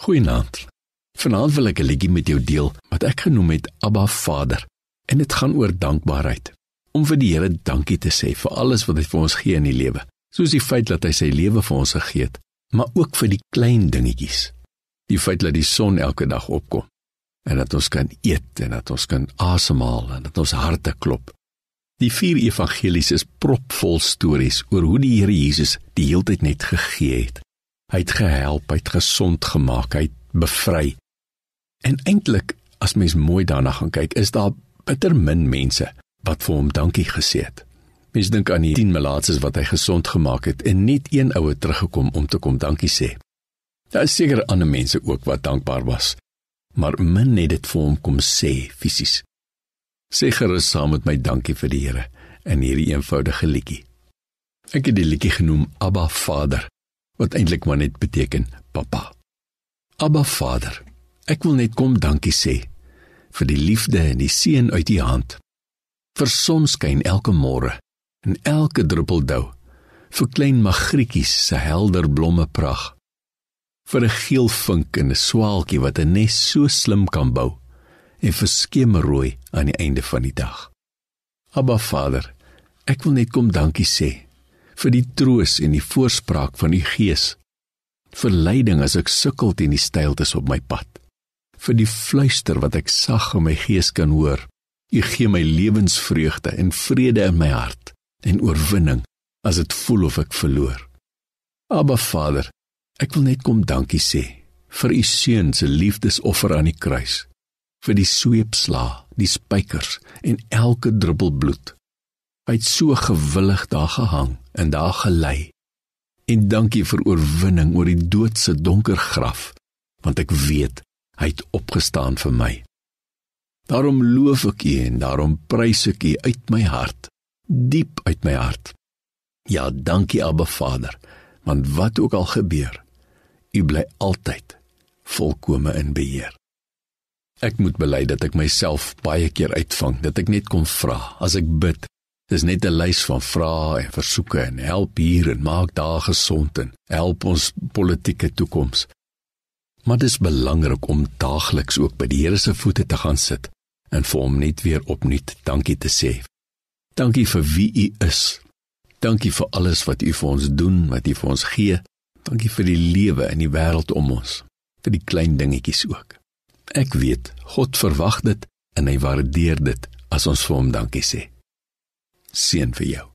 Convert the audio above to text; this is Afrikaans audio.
Goeienaand. Vanaand wil ek 'n liedjie met jou deel wat ek genoem het Abba Vader. En dit gaan oor dankbaarheid. Om vir die Here dankie te sê vir alles wat hy vir ons gee in die lewe. Soos die feit dat hy sy lewe vir ons gegee het, maar ook vir die klein dingetjies. Die feit dat die son elke dag opkom en dat ons kan eet en dat ons kan asemhaal en dat ons harte klop. Die vier evangelies is propvol stories oor hoe die Here Jesus die heeltyd net gegee het Hy het gehelp, hy het gesond gemaak, hy het bevry. En eintlik, as mens mooi daarna gaan kyk, is daar bitter min mense wat vir hom dankie gesê het. Mens dink aan die 10 melaatses wat hy gesond gemaak het en net een oue teruggekom om te kom dankie sê. Daar is seker ander mense ook wat dankbaar was, maar min het dit vir hom kom sê fisies. Sê gerus saam met my dankie vir die Here in hierdie eenvoudige liedjie. Ek het die liedjie genoem Abba Vader wat eintlik maar net beteken pappa. Abba Vader, ek wil net kom dankie sê vir die liefde en die seën uit u hand. Vir sonskyn elke môre en elke druppel dou. Vir klein magrietjies se helder blomme prag. Vir 'n geel vink en 'n swaaltjie wat 'n nes so slim kan bou en vir skemerrooi aan die einde van die dag. Abba Vader, ek wil net kom dankie sê vir die troos en die voorspraak van u Gees. Vir leiding as ek sukkel teen die steiltes op my pad. Vir die fluister wat ek sag in my gees kan hoor. U gee my lewensvreugde en vrede in my hart en oorwinning as dit voel of ek verloor. Aba Vader, ek wil net kom dankie sê vir u seun se liefdesoffer aan die kruis. Vir die sweepsla, die spykers en elke druppel bloed. Hy het so gewillig daar gehang en daar gelei. En dankie vir oorwinning oor die dood se donker graf, want ek weet hy het opgestaan vir my. Daarom loof ek U en daarom prys ek U uit my hart, diep uit my hart. Ja, dankie Abba Vader, want wat ook al gebeur, U bly altyd volkome in beheer. Ek moet bely dat ek myself baie keer uitvang, dat ek net kom vra as ek bid Dis net 'n lys van vrae en versoeke en help hier en maak daar gesond en help ons politieke toekoms. Maar dit is belangrik om daagliks ook by die Here se voete te gaan sit en vir hom net weer opnuut dankie te sê. Dankie vir wie u is. Dankie vir alles wat u vir ons doen, wat u vir ons gee. Dankie vir die lewe in die wêreld om ons, vir die klein dingetjies ook. Ek weet God verwag dit en hy waardeer dit as ons vir hom dankie sê seën vir jou.